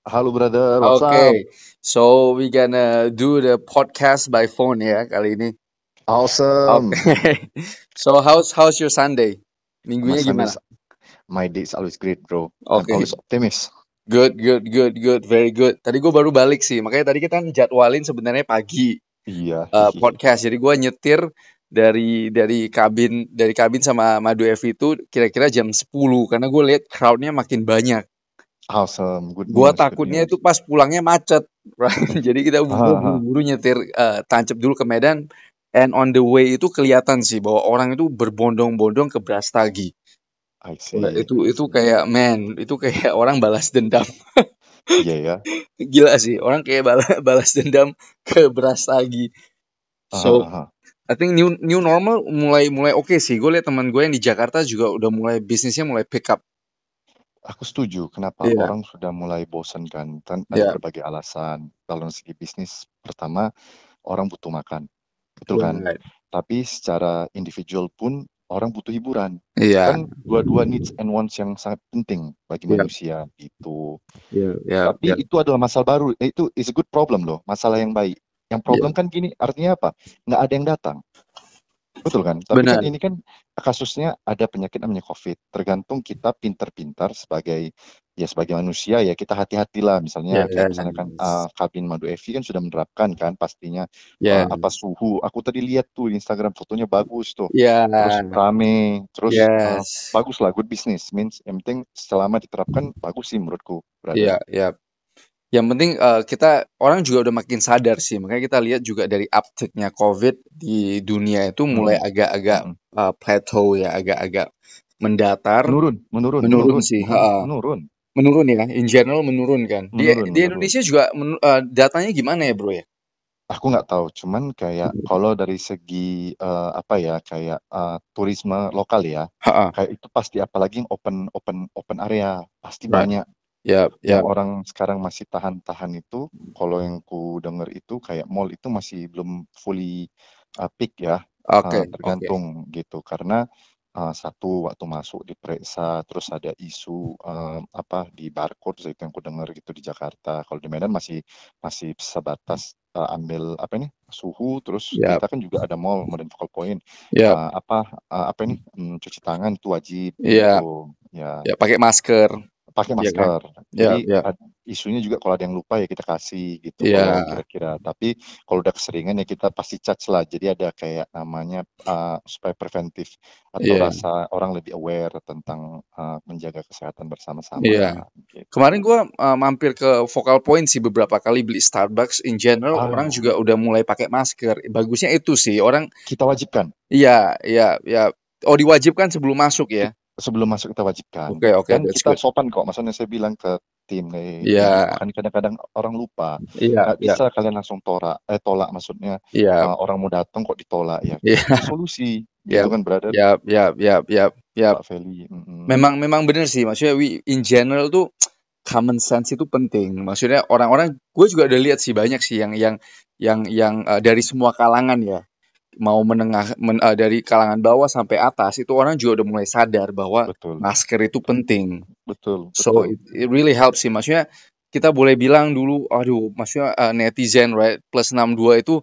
Halo brother, what's up? Okay, so we gonna do the podcast by phone ya kali ini. Awesome. Okay. so how's how's your Sunday? Minggunya gimana? is, my day is always great, bro. I'm Oke, always optimist. good, good, good, good, very good. Tadi gue baru balik sih, makanya tadi kita kan jadwalin sebenarnya pagi Iya, uh, podcast. Jadi gue nyetir dari dari kabin dari kabin sama Madu F itu kira-kira jam 10 karena gue lihat crowdnya makin banyak. Awesome, good Gua news, good takutnya news. itu pas pulangnya macet, right? Jadi kita gua Haha, buru-buru nyetir uh, tancap dulu ke Medan, and on the way itu kelihatan sih bahwa orang itu berbondong-bondong ke Brastagi. I see, itu I itu see. kayak man, itu kayak orang balas dendam. Iya ya. Gila sih, orang kayak balas, balas dendam ke Brastagi. So, aha. I think new new normal mulai mulai oke sih. Gue lihat teman gue yang di Jakarta juga udah mulai bisnisnya mulai pick up. Aku setuju. Kenapa Iya, orang sudah mulai bosan kan? Kan ada iya, berbagai alasan. Kalau dari segi bisnis, pertama orang butuh makan, betul kan? right. Tapi secara individual pun orang butuh hiburan. Iya, Kan dua-dua needs and wants yang sangat penting bagi iya, manusia gitu. iya, iya, Tapi iya, itu adalah masalah baru. Eh, Itu is a good problem loh, masalah yang baik. Yang problem kan gini, artinya apa? Nggak ada yang datang. Betul kan? Tapi kan ini kan kasusnya ada penyakit namanya COVID. Tergantung kita pintar-pintar sebagai ya sebagai manusia ya kita hati-hatilah. Misalnya kayak misalnya kan Yes. uh, kabin Madu Evi kan sudah menerapkan kan pastinya uh, Yes. apa suhu. Aku tadi lihat tuh di Instagram fotonya bagus tuh. Ya, Terus rame, terus uh, yes. bagus lah, good business. Means yang penting selama diterapkan bagus sih menurutku, Iya, brother. iya. Yang penting eh, kita orang juga udah makin sadar sih. Makanya kita lihat juga dari uptick-nya COVID di dunia itu mulai Mm-mm, agak-agak mm-mm. eh, plateau ya, agak-agak mendatar, Menurun, menurun, menurun menurun, sih. menurun, Ha-ha. menurun, Menurun ya, in general menurun kan. Di menurun, di menurun. Indonesia juga menu- eh, datanya gimana ya, Bro ya? Aku nggak tahu, cuman kayak kalau dari segi eh, apa ya, kayak eh, turisme lokal ya, Ha-ha. kayak itu pasti apalagi yang open open open area pasti Right. banyak. Ya, Yang ya. orang sekarang masih tahan-tahan itu, kalau yang ku denger itu kayak mall itu masih belum fully uh, peak ya, Oke, uh, oke. tergantung gitu. Karena uh, satu waktu masuk diperiksa, terus ada isu apa di barcode itu yang ku denger gitu di Jakarta. Kalau di Medan masih masih sebatas uh, ambil apa ini suhu, terus Ya, kita kan juga ada mall Modern Focal Point. ya, Uh, apa uh, apa ini hmm, cuci tangan itu wajib ya, gitu. Ya ya pakai masker, pakai ya kan? masker. Ya, Jadi ya, ad- isunya juga kalau ada yang lupa ya kita kasih gitu ya, kira-kira. Tapi kalau udah keseringan ya kita pasti charge lah. Jadi ada kayak namanya uh, supaya preventif atau ya, rasa orang lebih aware tentang uh, menjaga kesehatan bersama-sama ya. gitu. Kemarin gua uh, mampir ke Focal Point sih beberapa kali beli Starbucks. In general orang Ah, juga udah mulai pakai masker. Bagusnya itu sih orang. kita wajibkan. Iya, iya, iya. Oh diwajibkan sebelum masuk ya? Sebelum masuk kita wajibkan. Oke, oke, Dan that's kita good. sopan kok. Maksudnya saya bilang ke tim gini. Iya, Makanya kadang-kadang orang lupa. iya, iya, bisa kalian langsung tolak, eh tolak maksudnya iya, uh, orang mau datang kok ditolak ya. iya, Kasih solusi iya, gitu kan brother. iya, iya, iya, iya, iya. Mm-mm. Memang, memang bener sih. Maksudnya we, in general tuh common sense itu penting. Maksudnya orang-orang, gue juga udah lihat sih banyak sih yang yang yang yang uh, dari semua kalangan ya. Mau menengah men- uh, dari kalangan bawah sampai atas itu orang juga udah mulai sadar bahwa Betul, masker itu penting. betul, So betul. it, it really helps sih. Maksudnya kita boleh bilang dulu, aduh, maksudnya uh, netizen right plus 62 itu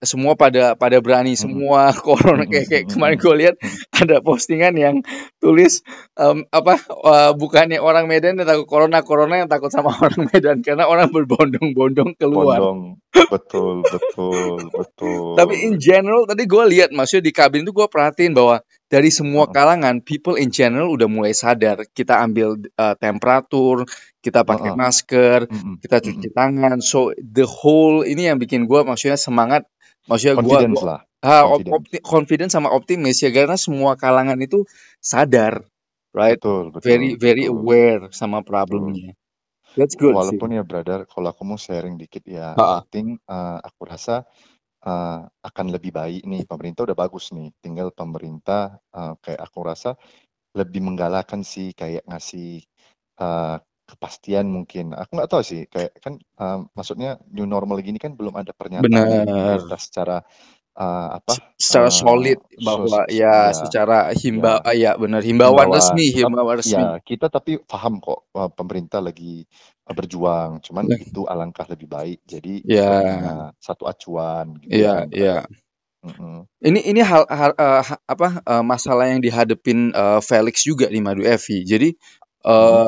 semua pada pada berani. Mm-mm. semua corona Mm-mm, kayak kayak mm-mm, kemarin gue lihat ada postingan yang tulis em, apa uh, bukannya orang Medan yang takut corona corona yang takut sama orang Medan. Karena orang berbondong-bondong keluar. Bondong, betul, betul, betul. Tapi in general tadi gue lihat maksudnya di kabin itu gue perhatiin bahwa dari semua kalangan people in general udah mulai sadar. Kita ambil uh, temperatur, kita pakai masker, kita cuci tangan. So the whole ini yang bikin gue maksudnya semangat, maksudnya gue Confidence gua lah, ah, op- confidence. opti- confident sama optimis ya karena semua kalangan itu sadar, right? Betul, Very betul, very betul, aware sama betul. problemnya. That's good sih. Walaupun ya brother, kalau aku mau sharing dikit ya, Ha-ha. I think uh, aku rasa uh, akan lebih baik nih pemerintah udah bagus nih, tinggal pemerintah uh, kayak aku rasa lebih menggalakkan sih kayak ngasih uh, kepastian mungkin. Aku nggak tahu sih, kayak kan um, maksudnya new normal gini kan belum ada pernyataan Bener. pemerintah secara uh, apa secara uh, solid bahwa ya, ya secara himba ya ya benar himbauan himbauan resmi tetap himbauan resmi ya kita tapi paham kok uh, pemerintah lagi uh, berjuang cuman Nah. itu alangkah lebih baik jadi ya punya satu acuan gitu ya kan ya Mm-mm. ini ini hal, hal eh, ha- apa eh, masalah yang dihadepin eh, Felix juga di Madu Evi jadi Mm-mm.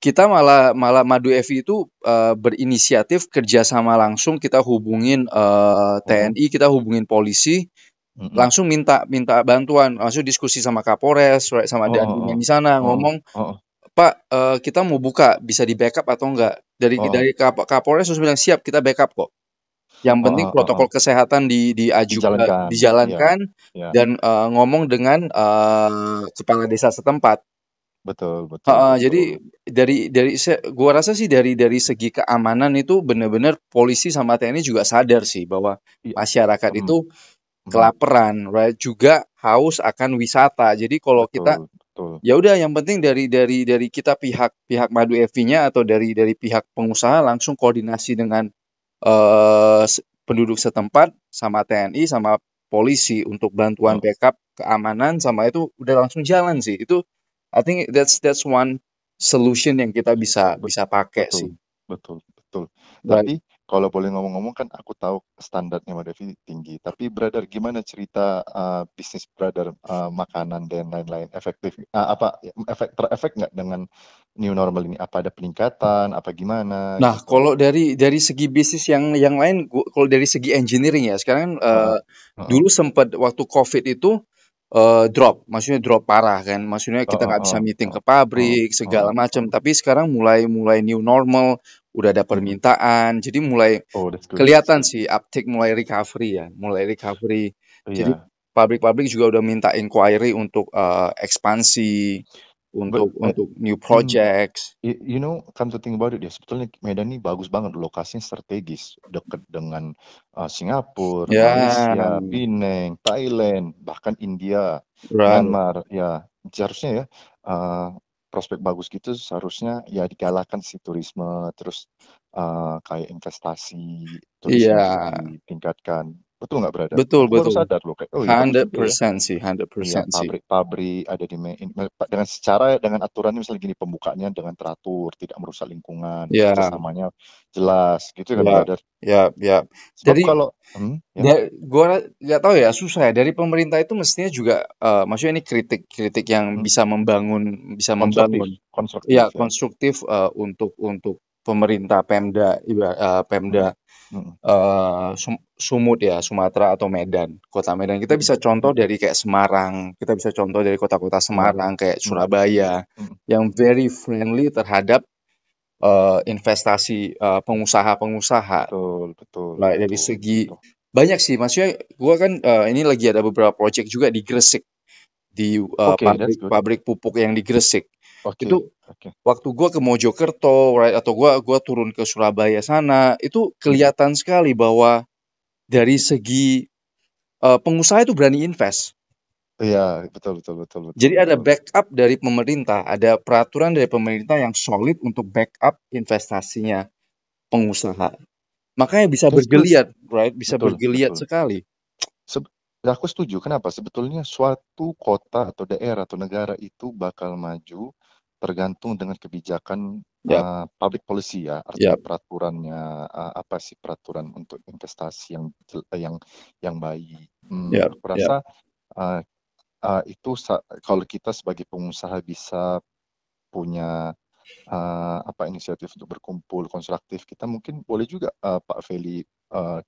Eh kita malah malah Madu Evi itu eh, berinisiatif kerjasama langsung kita hubungin eh, Mm-mm. TNI kita hubungin polisi Mm-mm. langsung minta minta bantuan langsung diskusi sama Kapolres sama Oh, dandim oh, yang di sana oh, ngomong oh, oh, Pak eh, kita mau buka bisa di backup atau enggak? Dari oh, dari Kap- Kapolres terus bilang siap kita backup kok. Yang oh, penting oh, oh, oh. protokol kesehatan di diaju eh, dijalankan ya dijalankan ya dan eh, ngomong dengan eh, kepala desa setempat betul betul jadi betul dari dari se- gua rasa sih dari dari segi keamanan itu benar-benar polisi sama TNI juga sadar sih bahwa Iya. masyarakat Mm, itu mm, kelaparan, right? Juga haus akan wisata. Jadi kalau kita betul betul ya udah yang penting dari dari dari kita pihak pihak Madu EV-nya atau dari dari pihak pengusaha langsung koordinasi dengan eh se- penduduk setempat sama TNI sama polisi untuk bantuan Oh, backup keamanan sama itu udah langsung jalan sih. Itu I think that's that's one solution yang kita bisa bisa pakai sih. betul betul. Betul Right. tapi kalau boleh ngomong-ngomong kan aku tahu standarnya Mbak Devi tinggi. Tapi brother gimana cerita uh, bisnis brother uh, makanan dan lain-lain? Efektif uh, apa efek terefek nggak dengan new normal ini? Apa ada peningkatan? Apa gimana? Nah, gitu kalau dari dari segi bisnis yang yang lain, gua- kalau dari segi engineering ya, sekarang kan eh, Heeh, heeh. dulu sempat waktu COVID itu eh, drop, maksudnya drop parah kan, maksudnya kita Heeh, nggak bisa heeh, meeting ke pabrik heeh, segala heeh, macam. Tapi sekarang mulai mulai new normal, udah ada permintaan, jadi mulai oh kelihatan sih uptick mulai recovery ya, mulai recovery. Jadi iya pabrik-pabrik juga udah minta inquiry untuk eh, ekspansi, untuk uh, untuk new hmm, projects. You, you know, come to think about it ya, sebetulnya Medan ini bagus banget, lokasinya strategis, dekat dengan uh, Singapura, Ya, Malaysia, Penang, Thailand, bahkan India, right. Myanmar. Ya, seharusnya ya uh, prospek bagus gitu, seharusnya ya digalakkan sih turisme, terus uh, kayak investasi, turisme juga Iya, ditingkatkan. Betul nggak, brother? betul Aku baru betul. sadar loh, kayak oh iya bagus juga ya. 100% sih, 100% Iya, sih. pabrik-pabrik ada di me- in- me- dengan secara dengan aturannya misalnya gini pembukaannya dengan teratur, tidak merusak lingkungan, Ya, kerjasamanya jelas, gitu kan, ya, brother? ya, ya. Sebab Jadi kalau, hmm, ya, da- gua ra- nggak tahu ya, susah ya. Dari pemerintah itu mestinya juga, eh, maksudnya ini kritik-kritik yang hmm, bisa membangun, bisa konstruktif, membangun, konstruktif ya ya. konstruktif eh, untuk untuk pemerintah Pemda, eh, Pemda Sum- Sumut ya, Sumatera atau Medan, Kota Medan. Kita bisa contoh dari kayak Semarang, kita bisa contoh dari kota-kota Semarang kayak hmm, Surabaya yang very friendly terhadap eh, investasi eh, pengusaha-pengusaha. betul, betul, Lah dari betul, segi betul. banyak sih, maksudnya gua kan eh, ini lagi ada beberapa project juga di Gresik di Oke, that's pabrik pabrik pupuk yang di Gresik. Oke, Itu oke. waktu gua ke Mojokerto, right, atau gua gua turun ke Surabaya sana, itu kelihatan sekali bahwa dari segi eh, pengusaha itu berani invest. Iya, betul, betul, betul, betul, Jadi ada backup dari pemerintah, ada peraturan dari pemerintah yang solid untuk backup investasinya pengusaha. Makanya bisa good. bergeliat, right? Bisa Betul, bergeliat betul. sekali. Seb- ya, aku setuju. Kenapa? Sebetulnya suatu kota atau daerah atau negara itu bakal maju tergantung dengan kebijakan Yap, uh, public policy ya, artinya yap, peraturannya uh, apa sih peraturan untuk investasi yang jel- yang yang baik. Hmm, yap, aku yap, rasa uh, uh, itu sa- kalau kita sebagai pengusaha bisa punya uh, apa inisiatif untuk berkumpul konstruktif, kita mungkin boleh juga uh, Pak Feli uh,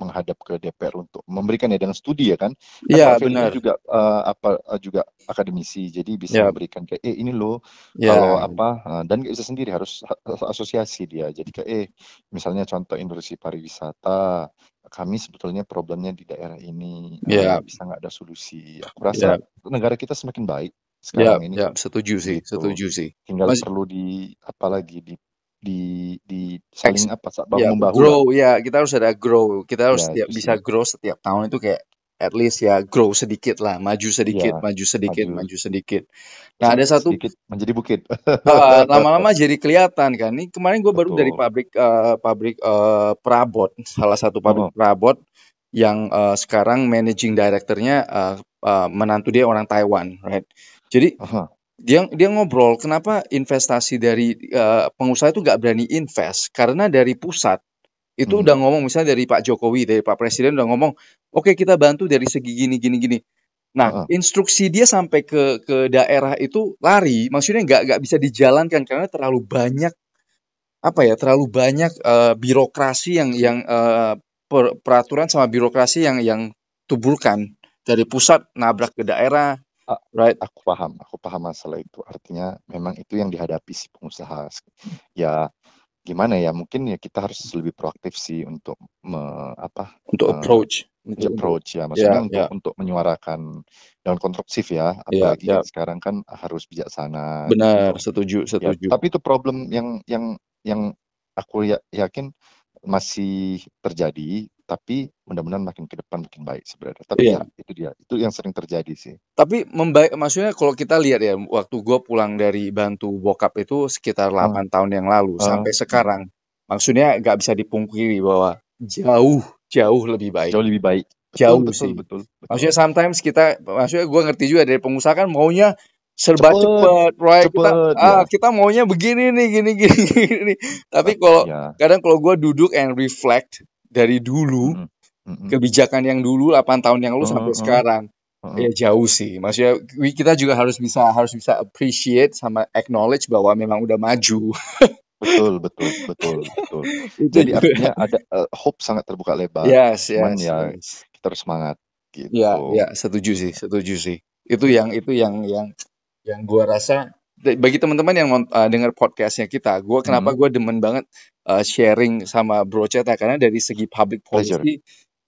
menghadap ke DPR untuk memberikan ya dengan studi ya kan. Iya, benar. juga uh, apa uh, juga akademisi, jadi bisa Yap, memberikan kayak eh ini loh ya, kalau apa uh, dan nggak bisa sendiri harus ha- asosiasi dia. Jadi kayak eh misalnya contoh industri pariwisata, kami sebetulnya problemnya di daerah ini uh, ya, bisa nggak ada solusi. Aku rasa ya, negara kita semakin baik ya, sekarang ini ya. Setuju sih, gitu. setuju sih. Tinggal Mas, perlu di apa lagi di di di saling apa ya, membahu lah. grow ya. Kita harus ada grow. Kita harus Ya setiap bisa grow setiap tahun itu kayak at least ya grow sedikit lah, maju sedikit, Ya maju sedikit, maju maju sedikit. Nah, ada satu sedikit menjadi bukit. uh, lama-lama jadi kelihatan kan. Ini kemarin gue baru dari pabrik uh, pabrik uh, perabot, salah satu pabrik Oh, perabot yang uh, sekarang managing directornya uh, uh, menantu dia orang Taiwan, right? Jadi Aha. Dia dia ngobrol kenapa investasi dari uh, pengusaha itu nggak berani invest karena dari pusat itu Hmm. udah ngomong misalnya dari Pak Jokowi dari Pak Presiden udah ngomong oke kita bantu dari segi gini gini gini nah Heeh. instruksi dia sampai ke ke daerah itu lari maksudnya nggak nggak bisa dijalankan karena terlalu banyak apa ya terlalu banyak eh, birokrasi yang yang eh, per- peraturan sama birokrasi yang yang tuburkan dari pusat nabrak ke daerah Ah, right Aku paham, aku paham masalah itu. Artinya memang itu yang dihadapi si pengusaha. Ya gimana ya? Mungkin ya kita harus lebih proaktif sih untuk me- apa untuk eh, approach untuk approach ya. ya Maksudnya untuk ya untuk menyuarakan dengan konstruktif ya. ya Apalagi ya kan sekarang kan harus bijaksana benar gitu. setuju Ya, setuju tapi itu problem yang yang yang aku ya- yakin masih terjadi. Tapi mudah-mudahan makin ke depan makin baik sebenarnya. Tapi iya ya itu dia, itu yang sering terjadi sih. Tapi membaik, maksudnya kalau kita lihat ya, waktu gue pulang dari bantu bokap itu sekitar Ah, 8 tahun yang lalu ah, sampai sekarang, maksudnya nggak bisa dipungkiri bahwa jauh jauh lebih baik, jauh lebih baik. Betul, jauh betul, sih. betul, Maksudnya betul. sometimes kita, maksudnya gue ngerti juga dari pengusaha kan maunya serba Cepet, cepet, right? Kita cepet ah ya. kita maunya begini nih, gini gini gini. Tapi But kalau ya, kadang kalau gue duduk and reflect dari dulu mm, mm, kebijakan yang dulu 8 tahun yang lalu mm, sampai mm, sekarang mm, Ya jauh sih. Maksudnya kita juga harus bisa harus bisa appreciate sama acknowledge bahwa memang udah maju. betul, betul, betul, betul. Jadi artinya ada eh, hope sangat terbuka lebar. Yes, Cuman yes, ya yes. kita harus semangat Ya, gitu. ya, setuju sih, setuju sih. Itu yang itu yang yang yang gua rasa bagi teman-teman yang uh, dengar podcastnya kita, gua kenapa Mm, gua demen banget uh, sharing sama Bro Ceta karena dari segi public policy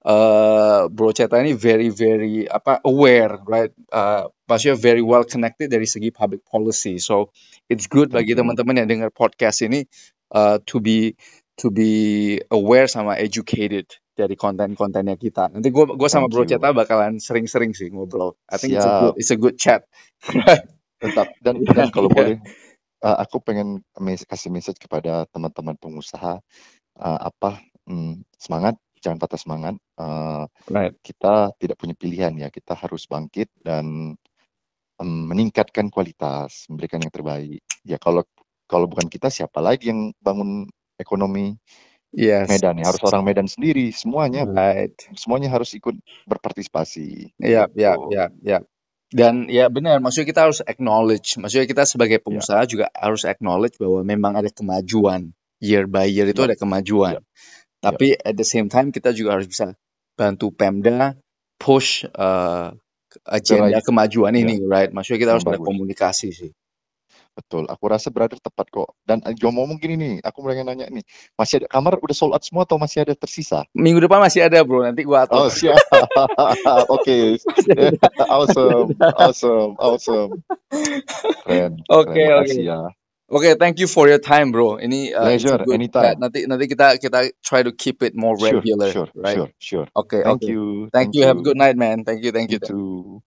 uh, Bro Ceta ini very very apa aware, right? Uh, maksudnya very well connected dari segi public policy. So it's good bagi teman-teman yang dengar podcast ini uh, to be to be aware sama educated dari konten-kontennya kita. Nanti gua gua sama Thank Bro you. Ceta bakalan sering-sering sih ngobrol. I think it's a good it's a good chat. Tetap dan Iya, dan kalau iya. boleh eh, aku pengen mes- kasih message kepada teman-teman pengusaha eh, apa mm, semangat jangan patah semangat Eh, Right. kita tidak punya pilihan ya kita harus bangkit dan em, meningkatkan kualitas memberikan yang terbaik ya kalau kalau bukan kita siapa lagi yang bangun ekonomi Yes. Medan ya harus orang Medan sendiri semuanya Right. semuanya harus ikut berpartisipasi Iya, iya, gitu iya, iya. Dan ya benar, maksudnya kita harus acknowledge, maksudnya kita sebagai ya pengusaha juga harus acknowledge bahwa memang ada kemajuan. Year by year itu ya ada kemajuan. ya ya Tapi at the same time kita juga harus bisa bantu Pemda push uh, agenda right kemajuan ya ini, right? Maksudnya kita harus ada komunikasi sih. Betul, aku rasa brother tepat kok. Dan Jomo ngomong gini nih, aku pengen nanya nih, masih ada kamar udah sold out semua atau masih ada tersisa? Minggu depan masih ada, Bro. Nanti gua atur. Oh siap, oke, masih awesome, awesome, awesome, keren, Oke, keren, oke. makasih ya. Oke, thank you for your time, bro. Ini uh, Pleasure, good chat. Nanti nanti kita kita try to keep it more Sure, regular, sure, right? sure, sure. Oke, Thank oke. you, Thank thank you. Have a you. good night, man. Thank you, thank you. You too.